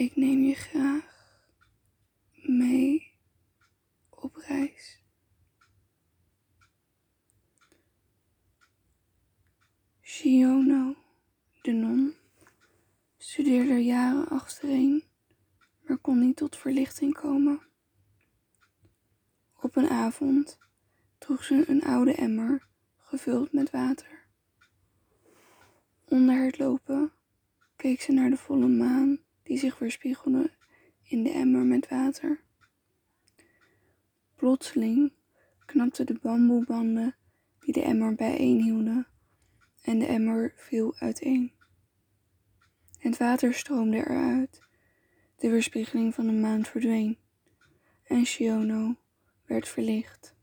Ik neem je graag mee op reis. Shiono, de non, studeerde jaren achtereen, maar kon niet tot verlichting komen. Op een avond droeg ze een oude emmer gevuld met water. Onder het lopen keek ze naar de volle maan die zich weerspiegelde in de emmer met water. Plotseling knapten de bamboebanden die de emmer bijeenhielden en de emmer viel uiteen. Het water stroomde eruit, de weerspiegeling van de maan verdween en Shiono werd verlicht.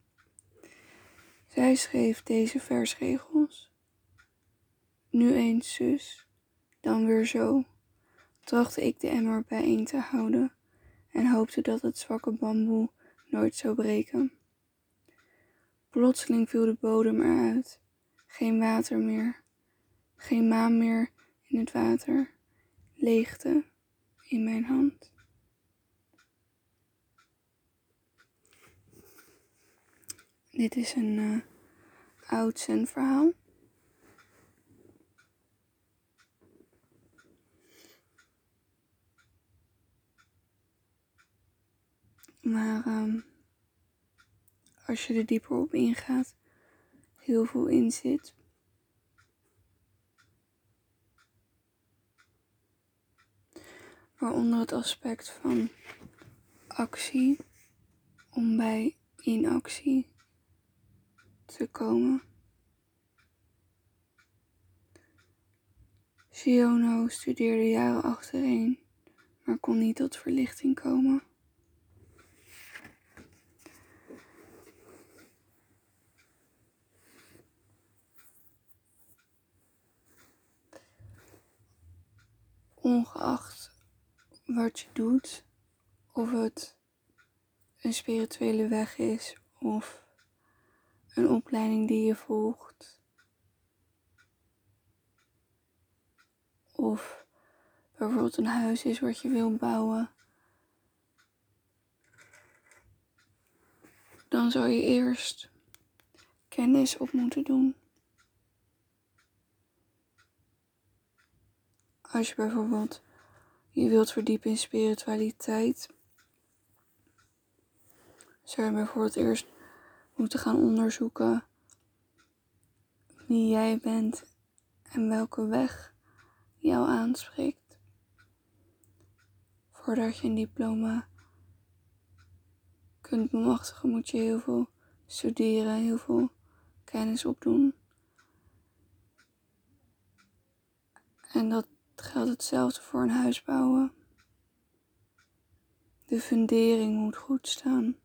Zij schreef deze versregels. Nu eens zus, dan weer zo, trachtte ik de emmer bijeen te houden en hoopte dat het zwakke bamboe nooit zou breken. Plotseling viel de bodem eruit, geen water meer, geen maan meer in het water, leegte in mijn hand. Dit is een uh, oud zen-verhaal. Maar um, als je er dieper op ingaat, heel veel in zit. Waaronder het aspect van actie om bij inactie te komen. Shiono studeerde jaren achtereen, maar kon niet tot verlichting komen. Ongeacht wat je doet, of het een spirituele weg is of een opleiding die je volgt. Of bijvoorbeeld een huis is wat je wil bouwen. Dan zou je eerst kennis op moeten doen. Als je bijvoorbeeld je wilt verdiepen in spiritualiteit, zou je bijvoorbeeld eerst moeten gaan onderzoeken wie jij bent en welke weg jou aanspreekt. Voordat je een diploma kunt bemachtigen, moet je heel veel studeren, heel veel kennis opdoen. En dat geldt hetzelfde voor een huis bouwen. De fundering moet goed staan.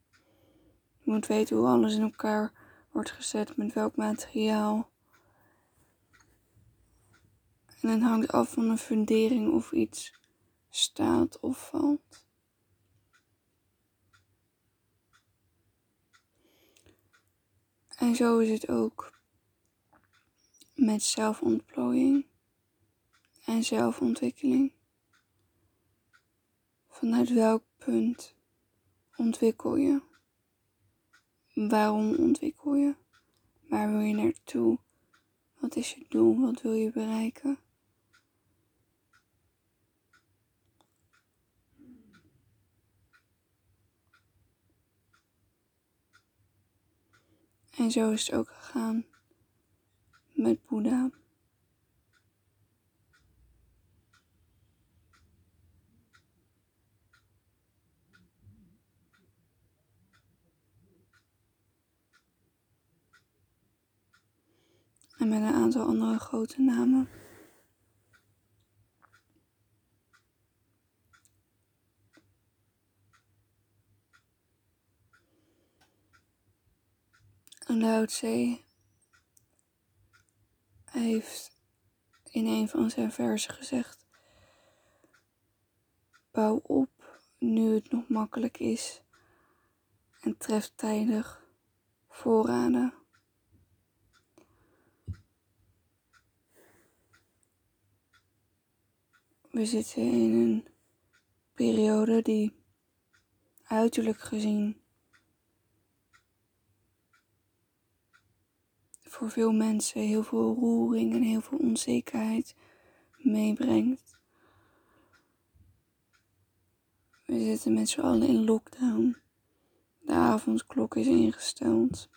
Je moet weten hoe alles in elkaar wordt gezet, met welk materiaal. En het hangt af van een fundering of iets staat of valt. En zo is het ook met zelfontplooiing en zelfontwikkeling. Vanuit welk punt ontwikkel je? Waarom ontwikkel je? Waar wil je naartoe? Wat is je doel? Wat wil je bereiken? En zo is het ook gegaan met Boeddha. Met een aantal andere grote namen. En Tse heeft in een van zijn versen gezegd: Bouw op nu het nog makkelijk is en tref tijdig voorraden. We zitten in een periode die uiterlijk gezien voor veel mensen heel veel roering en heel veel onzekerheid meebrengt. We zitten met z'n allen in lockdown. De avondklok is ingesteld.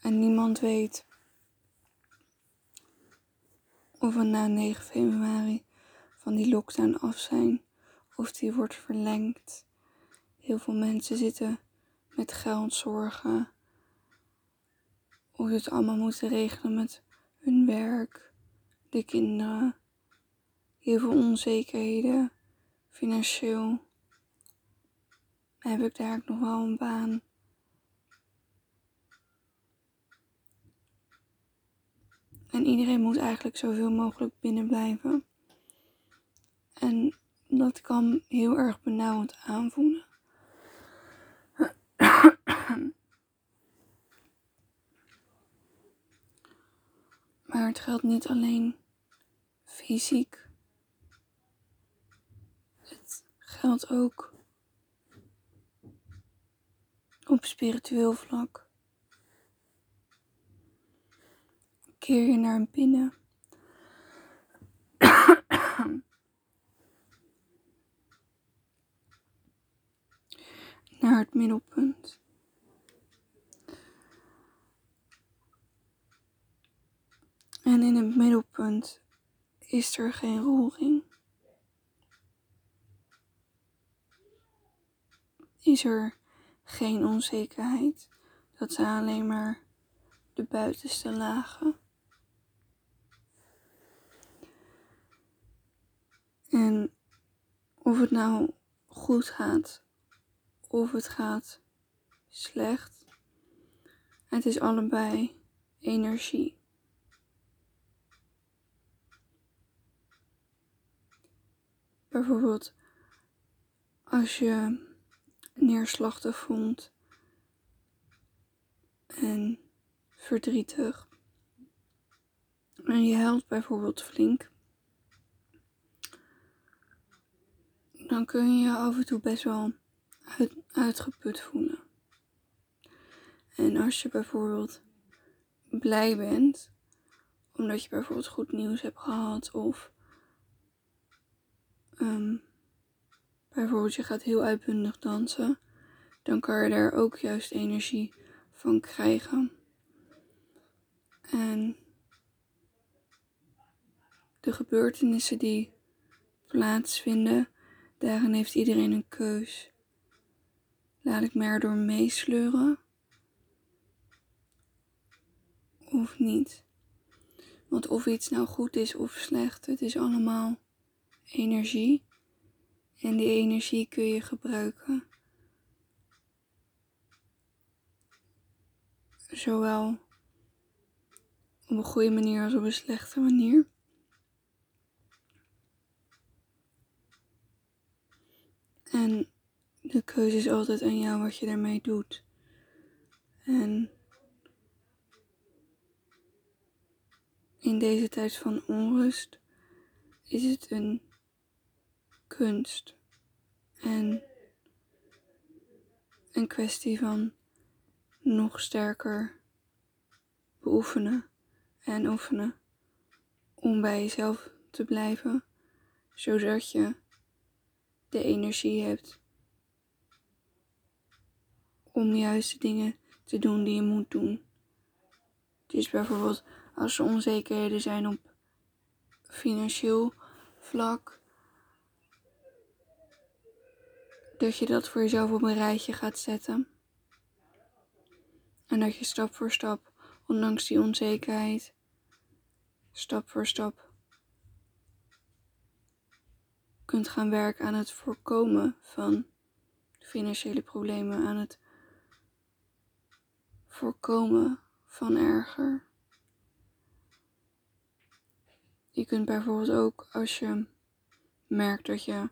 En niemand weet of we na 9 februari van die lockdown af zijn of die wordt verlengd. Heel veel mensen zitten met geldzorgen. Of ze het allemaal moeten regelen met hun werk, de kinderen. Heel veel onzekerheden, financieel. Heb ik daar nog wel een baan? En iedereen moet eigenlijk zoveel mogelijk binnen blijven. En dat kan heel erg benauwend aanvoelen. Maar het geldt niet alleen fysiek. Het geldt ook op spiritueel vlak. Keer je naar binnen. naar het middelpunt. En in het middelpunt is er geen roering. Is er geen onzekerheid. Dat zijn alleen maar de buitenste lagen. En of het nou goed gaat of het gaat slecht, het is allebei energie. Bijvoorbeeld als je neerslachtig voelt en verdrietig en je helpt bijvoorbeeld flink, dan kun je je af en toe best wel uit, uitgeput voelen. En als je bijvoorbeeld blij bent, omdat je bijvoorbeeld goed nieuws hebt gehad of Ehm, bijvoorbeeld je gaat heel uitbundig dansen, dan kan je daar ook juist energie van krijgen. En de gebeurtenissen die plaatsvinden, daarin heeft iedereen een keus. Laat ik me erdoor meesleuren of niet? Want of iets nou goed is of slecht, het is allemaal energie. En die energie kun je gebruiken. Zowel op een goede manier als op een slechte manier. En de keuze is altijd aan jou wat je daarmee doet. En in deze tijd van onrust is het een kunst en een kwestie van nog sterker beoefenen en oefenen om bij jezelf te blijven, zodat je de energie hebt om juist de dingen te doen die je moet doen. Dus bijvoorbeeld als er onzekerheden zijn op financieel vlak, dat je dat voor jezelf op een rijtje gaat zetten. En dat je stap voor stap, ondanks die onzekerheid, stap voor stap kunt gaan werken aan het voorkomen van financiële problemen, aan het voorkomen van erger. Je kunt bijvoorbeeld ook als je merkt dat je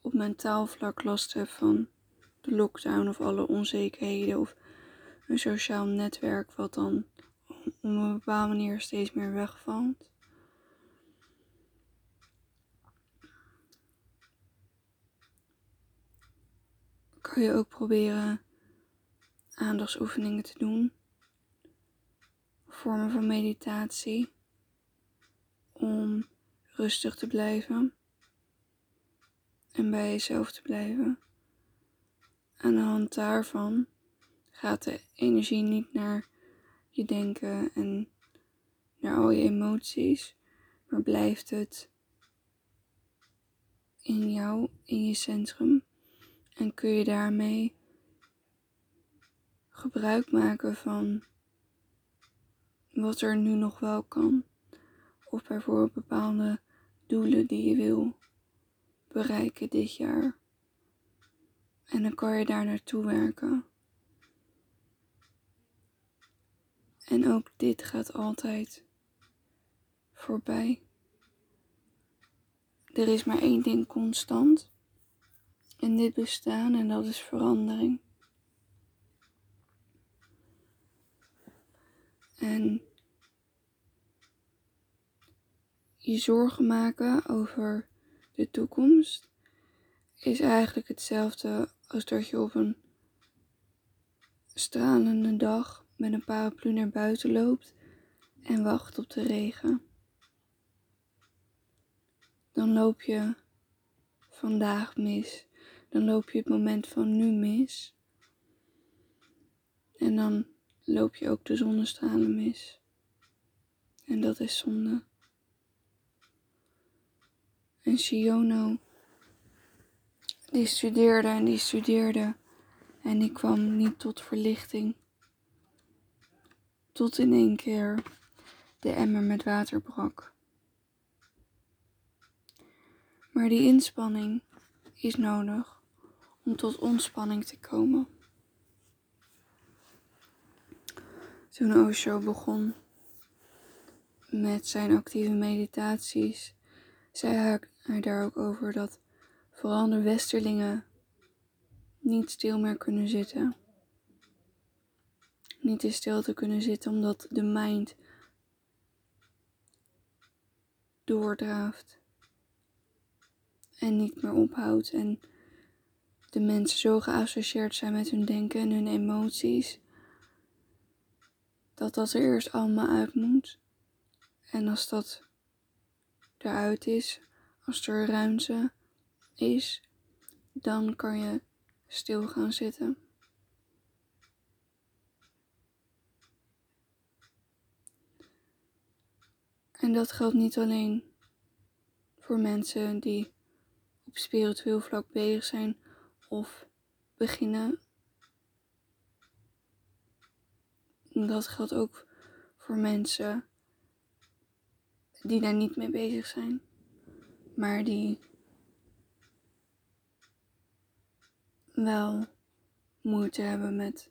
op mentaal vlak last hebt van de lockdown of alle onzekerheden of een sociaal netwerk wat dan op een bepaalde manier steeds meer wegvalt. Kan je ook proberen aandachtsoefeningen te doen. Vormen van meditatie. Om rustig te blijven. En bij jezelf te blijven. Aan de hand daarvan gaat de energie niet naar je denken en naar al je emoties, maar blijft het in jou, in je centrum. En kun je daarmee gebruik maken van wat er nu nog wel kan. Of bijvoorbeeld bepaalde doelen die je wil bereiken dit jaar. En dan kan je daar naartoe werken. En ook dit gaat altijd voorbij. Er is maar één ding constant in dit bestaan en dat is verandering. En je zorgen maken over de toekomst is eigenlijk hetzelfde als dat je op een stralende dag met een paraplu naar buiten loopt en wacht op de regen. Dan loop je vandaag mis. Dan loop je het moment van nu mis. En dan loop je ook de zonnestralen mis. En dat is zonde. En Shiono, die studeerde en die studeerde. En die kwam niet tot verlichting. Tot in één keer de emmer met water brak. Maar die inspanning is nodig om tot ontspanning te komen. Toen Osho begon met zijn actieve meditaties, zei hij daar ook over dat vooral de westerlingen niet stil meer kunnen zitten. Niet in stilte kunnen zitten omdat de mind doordraaft en niet meer ophoudt en de mensen zo geassocieerd zijn met hun denken en hun emoties dat dat er eerst allemaal uit moet. En als dat eruit is, als er ruimte is, dan kan je stil gaan zitten. En dat geldt niet alleen voor mensen die op spiritueel vlak bezig zijn of beginnen dat geldt ook voor mensen die daar niet mee bezig zijn, maar die wel moeite hebben met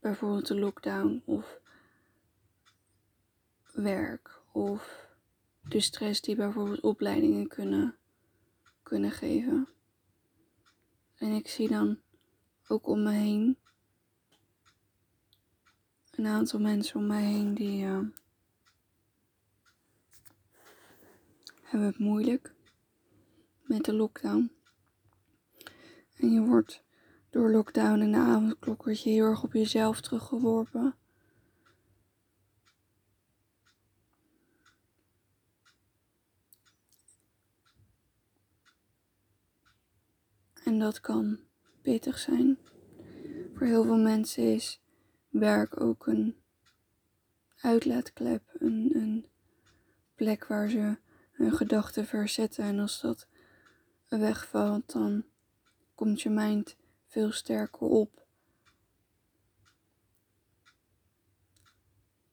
bijvoorbeeld de lockdown of werk of de stress die bijvoorbeeld opleidingen kunnen, kunnen geven. En ik zie dan ook om me heen een aantal mensen om mij heen die uh, hebben het moeilijk met de lockdown. En je wordt door lockdown en de avondklok word je heel erg op jezelf teruggeworpen. En dat kan pittig zijn. Voor heel veel mensen is werk ook een uitlaatklep, een, een plek waar ze hun gedachten verzetten. En als dat wegvalt, dan komt je mind veel sterker op.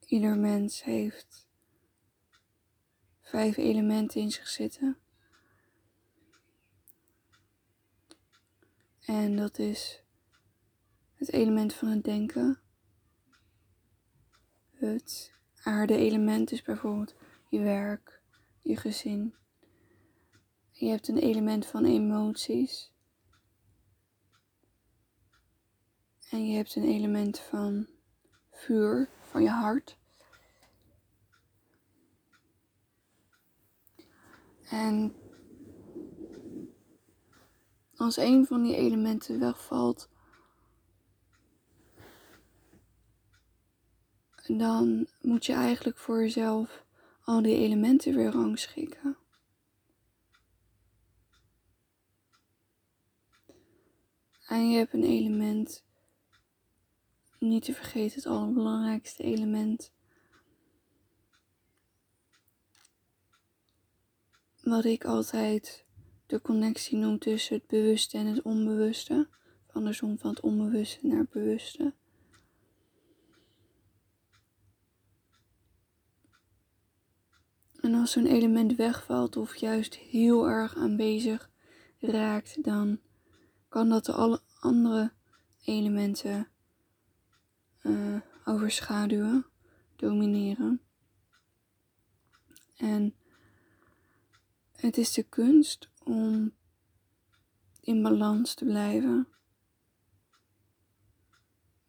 Ieder mens heeft vijf elementen in zich zitten. En dat is het element van het denken, het aarde element is bijvoorbeeld je werk, je gezin. Je hebt een element van emoties. En je hebt een element van vuur, van je hart. En als een van die elementen wegvalt, dan moet je eigenlijk voor jezelf al die elementen weer rangschikken. En je hebt een element, niet te vergeten het allerbelangrijkste element, wat ik altijd de connectie noem tussen het bewuste en het onbewuste. Andersom van het onbewuste naar het bewuste. En als zo'n element wegvalt of juist heel erg aanwezig raakt, dan kan dat de alle andere elementen uh, overschaduwen, domineren. En het is de kunst om in balans te blijven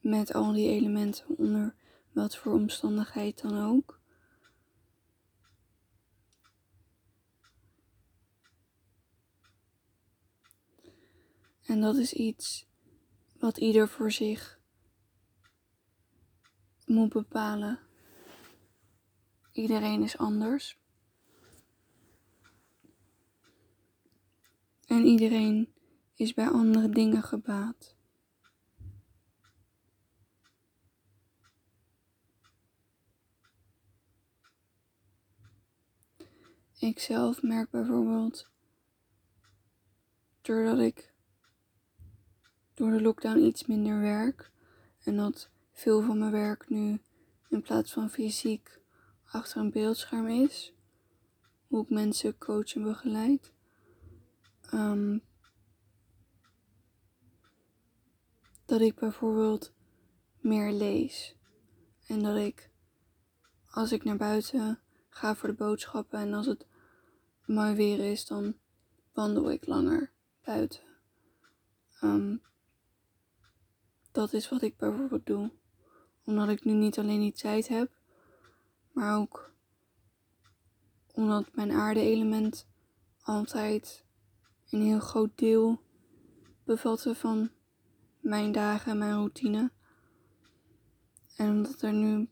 met al die elementen onder wat voor omstandigheid dan ook. En dat is iets wat ieder voor zich moet bepalen. Iedereen is anders. En iedereen is bij andere dingen gebaat. Ik zelf merk bijvoorbeeld, doordat ik door de lockdown iets minder werk en dat veel van mijn werk nu in plaats van fysiek achter een beeldscherm is, hoe ik mensen coach en begeleid, Um, dat ik bijvoorbeeld meer lees. En dat ik, als ik naar buiten ga voor de boodschappen en als het mooi weer is, dan wandel ik langer buiten. Um, dat is wat ik bijvoorbeeld doe. Omdat ik nu niet alleen die tijd heb, maar ook omdat mijn aarde-element altijd een heel groot deel bevatten van mijn dagen en mijn routine. En omdat er nu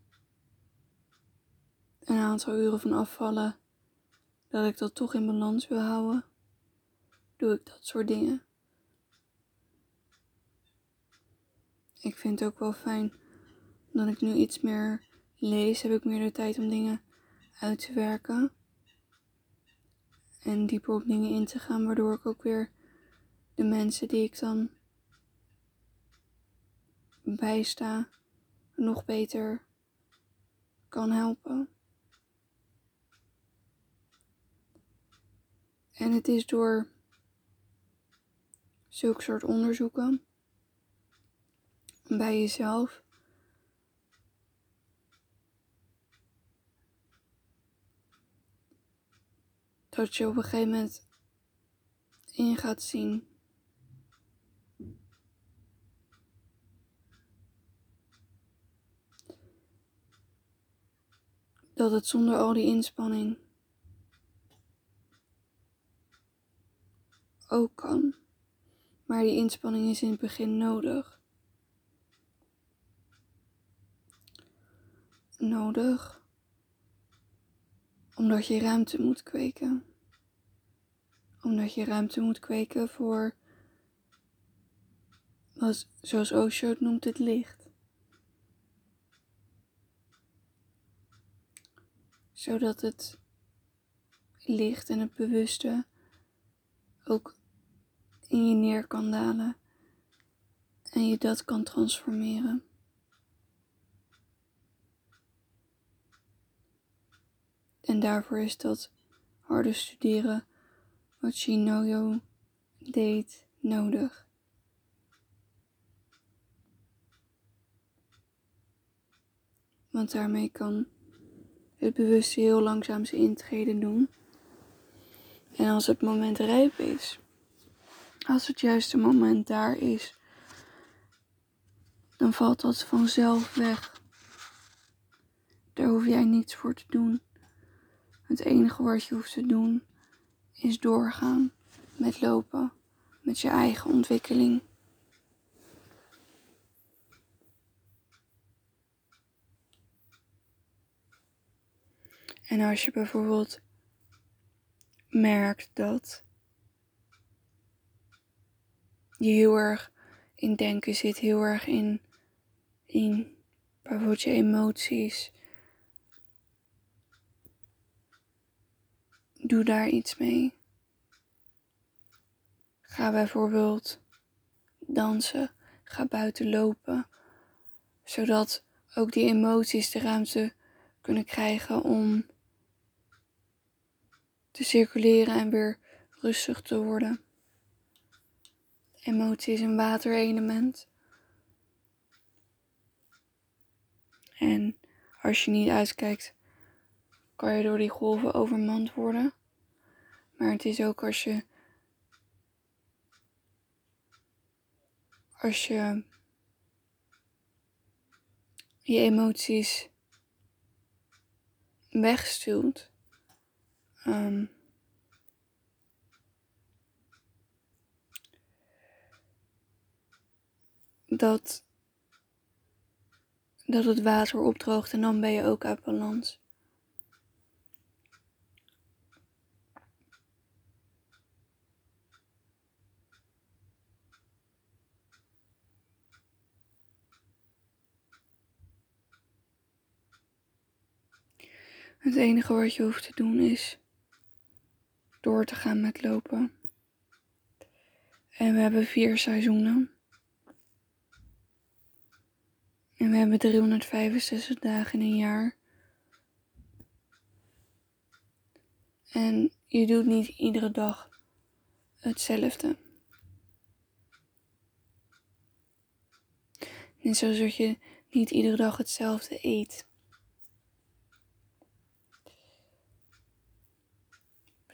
een aantal uren van afvallen, dat ik dat toch in balans wil houden, doe ik dat soort dingen. Ik vind het ook wel fijn dat ik nu iets meer lees, heb ik meer de tijd om dingen uit te werken en dieper op dingen in te gaan, waardoor ik ook weer de mensen die ik dan bijsta nog beter kan helpen. En het is door zulke soort onderzoeken bij jezelf dat je op een gegeven moment in gaat zien. Dat het zonder al die inspanning ook kan. Maar die inspanning is in het begin nodig. Nodig omdat je ruimte moet kweken omdat je ruimte moet kweken voor, zoals Osho het noemt, het licht. Zodat het licht en het bewuste ook in je neer kan dalen en je dat kan transformeren. En daarvoor is dat harde studeren wat Shinoyo deed nodig. Want daarmee kan het bewuste heel langzaam zijn intreden doen. En als het moment rijp is, als het juiste moment daar is, dan valt dat vanzelf weg. Daar hoef jij niets voor te doen. Het enige wat je hoeft te doen is doorgaan met lopen, met je eigen ontwikkeling. En als je bijvoorbeeld merkt dat je heel erg in denken zit, heel erg in, in bijvoorbeeld je emoties. Doe daar iets mee. Ga bijvoorbeeld dansen, ga buiten lopen, zodat ook die emoties de ruimte kunnen krijgen om te circuleren en weer rustig te worden. Emotie is een waterelement. En als je niet uitkijkt, kan je door die golven overmand worden. Maar het is ook als je. Als je je emoties wegstuwt. Um, dat, dat het water opdroogt en dan ben je ook uit balans. Het enige wat je hoeft te doen is door te gaan met lopen. En we hebben vier seizoenen. En we hebben 365 dagen in een jaar. En je doet niet iedere dag hetzelfde. Net zoals dat je niet iedere dag hetzelfde eet.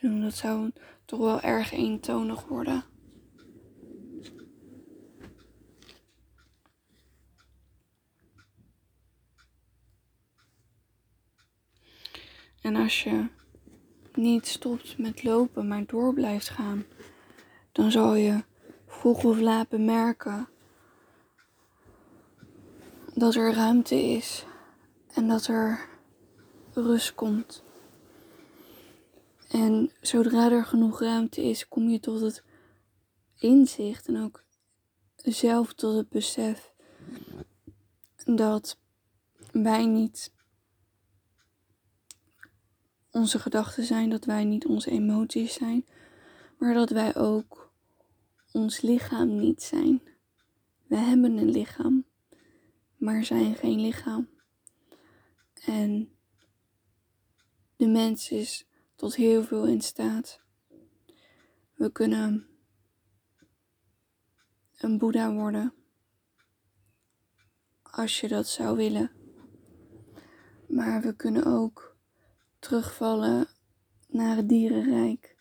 Dat zou toch wel erg eentonig worden. En als je niet stopt met lopen, maar door blijft gaan, dan zal je vroeg of laat bemerken dat er ruimte is en dat er rust komt. En zodra er genoeg ruimte is, kom je tot het inzicht en ook zelf tot het besef dat wij niet onze gedachten zijn, dat wij niet onze emoties zijn, maar dat wij ook ons lichaam niet zijn. We hebben een lichaam, maar zijn geen lichaam. En de mens is tot heel veel in staat. We kunnen een Boeddha worden als je dat zou willen. Maar we kunnen ook terugvallen naar het dierenrijk.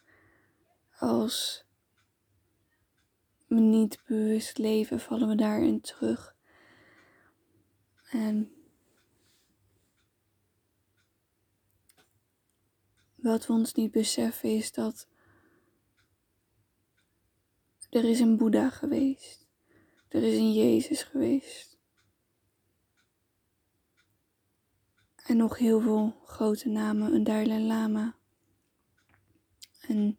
Als we niet bewust leven, vallen we daarin terug. En wat we ons niet beseffen is dat er is een Boeddha geweest. Er is een Jezus geweest. En nog heel veel grote namen. Een Dalai Lama. En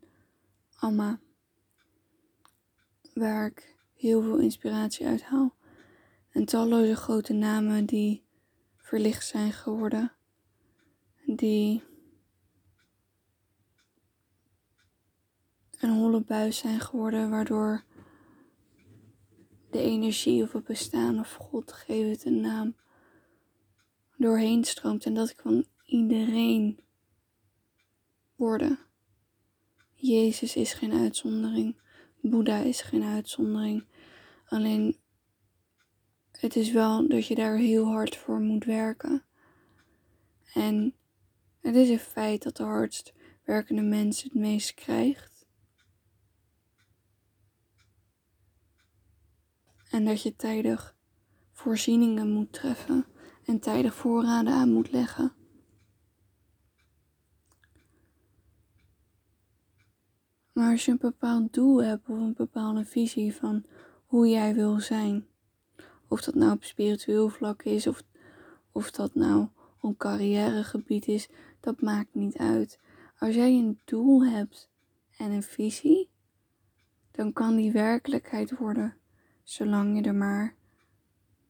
Amma. Waar ik heel veel inspiratie uit haal. En talloze grote namen die verlicht zijn geworden. Die een holle buis zijn geworden, waardoor de energie of het bestaan of God, geef het een naam, doorheen stroomt en dat kan iedereen worden. Jezus is geen uitzondering, Boeddha is geen uitzondering. Alleen het is wel dat je daar heel hard voor moet werken. En het is een feit dat de hardst werkende mens het meest krijgt. En dat je tijdig voorzieningen moet treffen en tijdig voorraden aan moet leggen. Maar als je een bepaald doel hebt of een bepaalde visie van hoe jij wil zijn, of dat nou op spiritueel vlak is of, of dat nou op carrièregebied is, dat maakt niet uit. Als jij een doel hebt en een visie, dan kan die werkelijkheid worden, zolang je er maar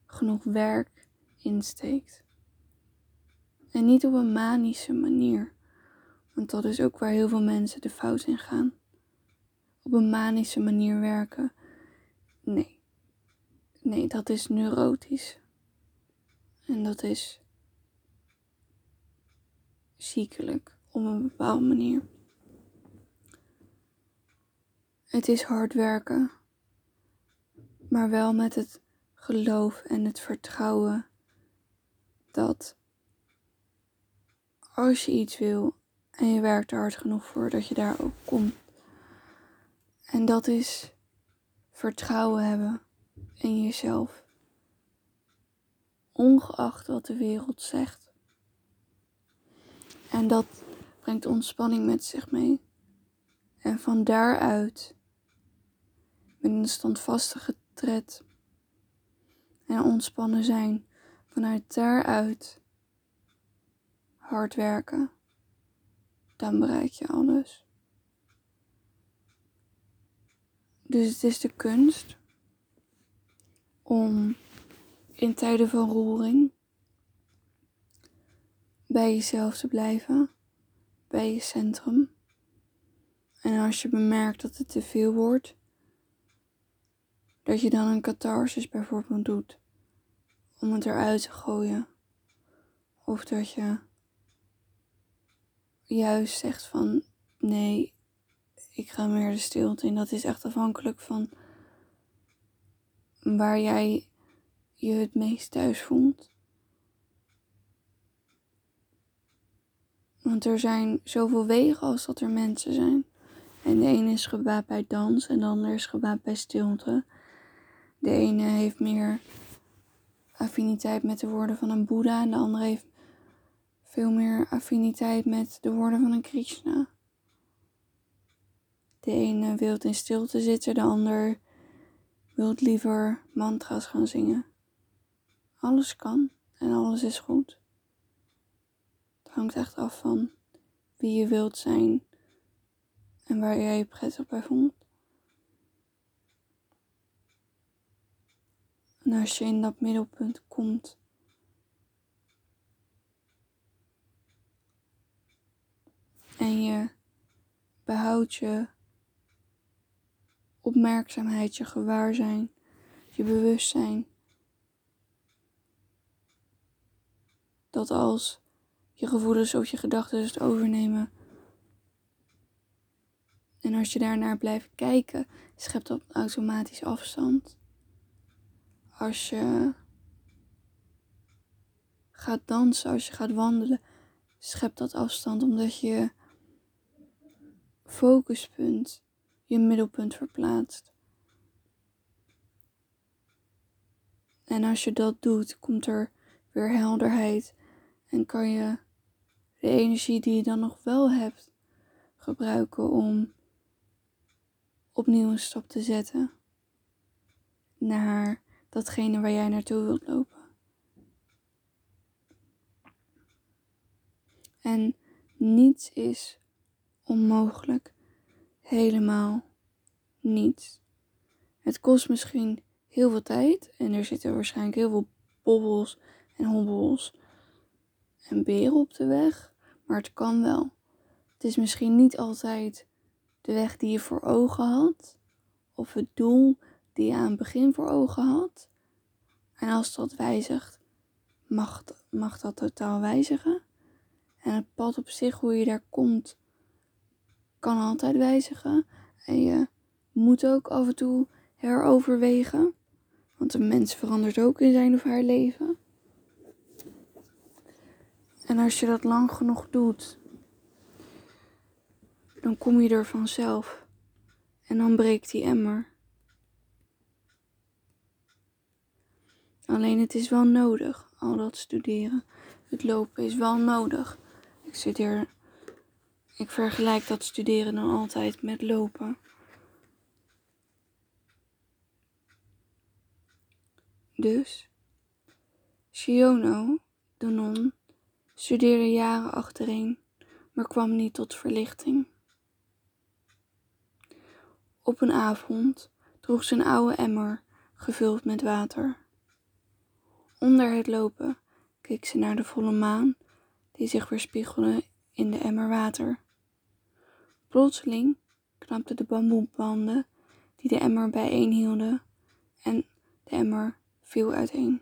genoeg werk in steekt. En niet op een manische manier, want dat is ook waar heel veel mensen de fout in gaan. Op een manische manier werken. Nee. Nee, dat is neurotisch. En dat is ziekelijk op een bepaalde manier. Het is hard werken, maar wel met het geloof en het vertrouwen dat als je iets wil en je werkt er hard genoeg voor, dat je daar ook komt. En dat is vertrouwen hebben in jezelf, ongeacht wat de wereld zegt. En dat brengt ontspanning met zich mee. En van daaruit, met een standvastige tred en ontspannen zijn, vanuit daaruit hard werken, dan bereik je alles. Dus het is de kunst om in tijden van roering bij jezelf te blijven, bij je centrum. En als je bemerkt dat het te veel wordt, dat je dan een catharsis bijvoorbeeld doet om het eruit te gooien. Of dat je juist zegt van nee, ik ga meer de stilte in. Dat is echt afhankelijk van waar jij je het meest thuis voelt. Want er zijn zoveel wegen als dat er mensen zijn. En de ene is gebaat bij dans en de ander is gebaat bij stilte. De ene heeft meer affiniteit met de woorden van een Boeddha en de andere heeft veel meer affiniteit met de woorden van een Krishna. De ene wil in stilte zitten, de ander wil liever mantra's gaan zingen. Alles kan en alles is goed. Het hangt echt af van wie je wilt zijn en waar jij je prettig bij voelt. En als je in dat middelpunt komt, en je behoudt je opmerkzaamheid, je gewaarzijn, je bewustzijn. Dat als je gevoelens of je gedachten het overnemen. En als je daarnaar blijft kijken, schept dat automatisch afstand. Als je gaat dansen, als je gaat wandelen, schept dat afstand omdat je focuspunt je middelpunt verplaatst. En als je dat doet, komt er weer helderheid en kan je de energie die je dan nog wel hebt gebruiken om opnieuw een stap te zetten naar datgene waar jij naartoe wilt lopen. En niets is onmogelijk. Helemaal niets. Het kost misschien heel veel tijd en er zitten waarschijnlijk heel veel bobbels en hobbels en beren op de weg, maar het kan wel. Het is misschien niet altijd de weg die je voor ogen had of het doel die je aan het begin voor ogen had. En als dat wijzigt, mag, mag dat totaal wijzigen. En het pad op zich, hoe je daar komt, kan altijd wijzigen. En je moet ook af en toe heroverwegen. Want een mens verandert ook in zijn of haar leven. En als je dat lang genoeg doet, dan kom je er vanzelf. En dan breekt die emmer. Alleen het is wel nodig, al dat studeren. Het lopen is wel nodig. Ik zit hier Ik vergelijk dat studeren dan altijd met lopen. Dus, Shiono, de non, studeerde jaren achtereen, maar kwam niet tot verlichting. Op een avond droeg ze een oude emmer gevuld met water. Onder het lopen keek ze naar de volle maan die zich weerspiegelde in de emmer water. Plotseling knapten de bamboebanden die de emmer bijeenhielden en de emmer viel uiteen.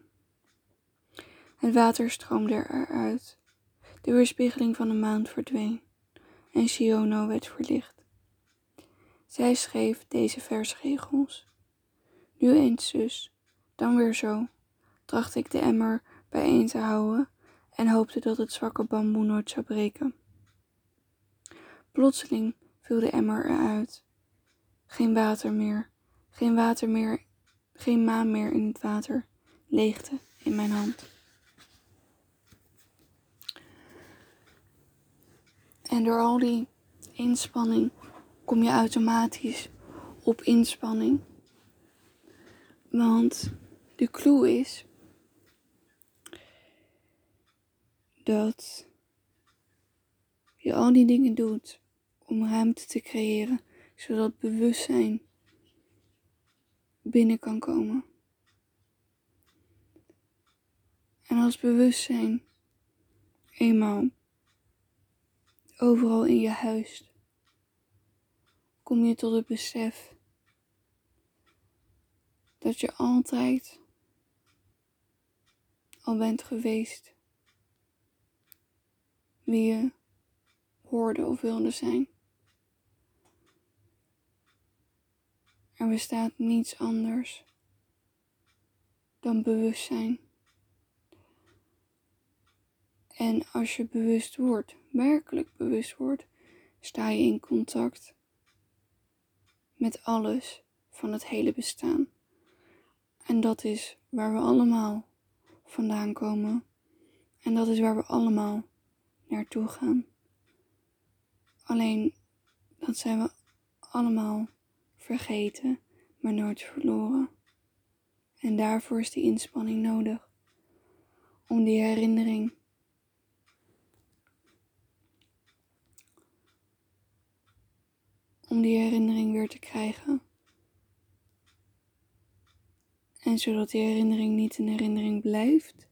Het water stroomde eruit. De weerspiegeling van de maan verdween en Shiono werd verlicht. Zij schreef deze versregels. Nu eens zus, dan weer zo, tracht ik de emmer bijeen te houden en hoopte dat het zwakke bamboe nooit zou breken. Plotseling viel de emmer eruit. Geen water meer, geen water meer, geen maan meer in het water, leegte in mijn hand. En door al die inspanning kom je automatisch op inspanning. Want de clue is dat je al die dingen doet om ruimte te creëren, zodat bewustzijn binnen kan komen. En als bewustzijn eenmaal overal in je huis kom je tot het besef dat je altijd al bent geweest wie je hoorde of wilde zijn. Er bestaat niets anders dan bewustzijn. En als je bewust wordt, werkelijk bewust wordt, sta je in contact met alles van het hele bestaan. En dat is waar we allemaal vandaan komen. En dat is waar we allemaal naartoe gaan. Alleen dat zijn we allemaal vergeten, maar nooit verloren. En daarvoor is die inspanning nodig. Om die herinnering om die herinnering weer te krijgen. En zodat die herinnering niet een herinnering blijft,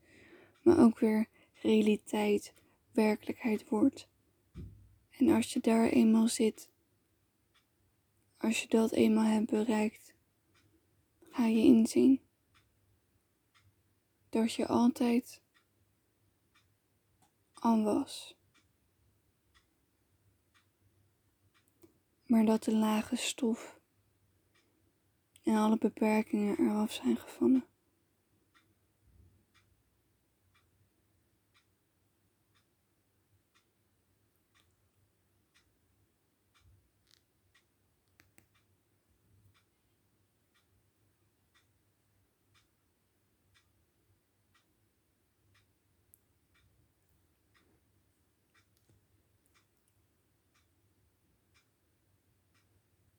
maar ook weer realiteit, werkelijkheid wordt. En als je daar eenmaal zit, als je dat eenmaal hebt bereikt, ga je inzien dat je altijd al was. maar dat de lage stof en alle beperkingen eraf zijn gevallen.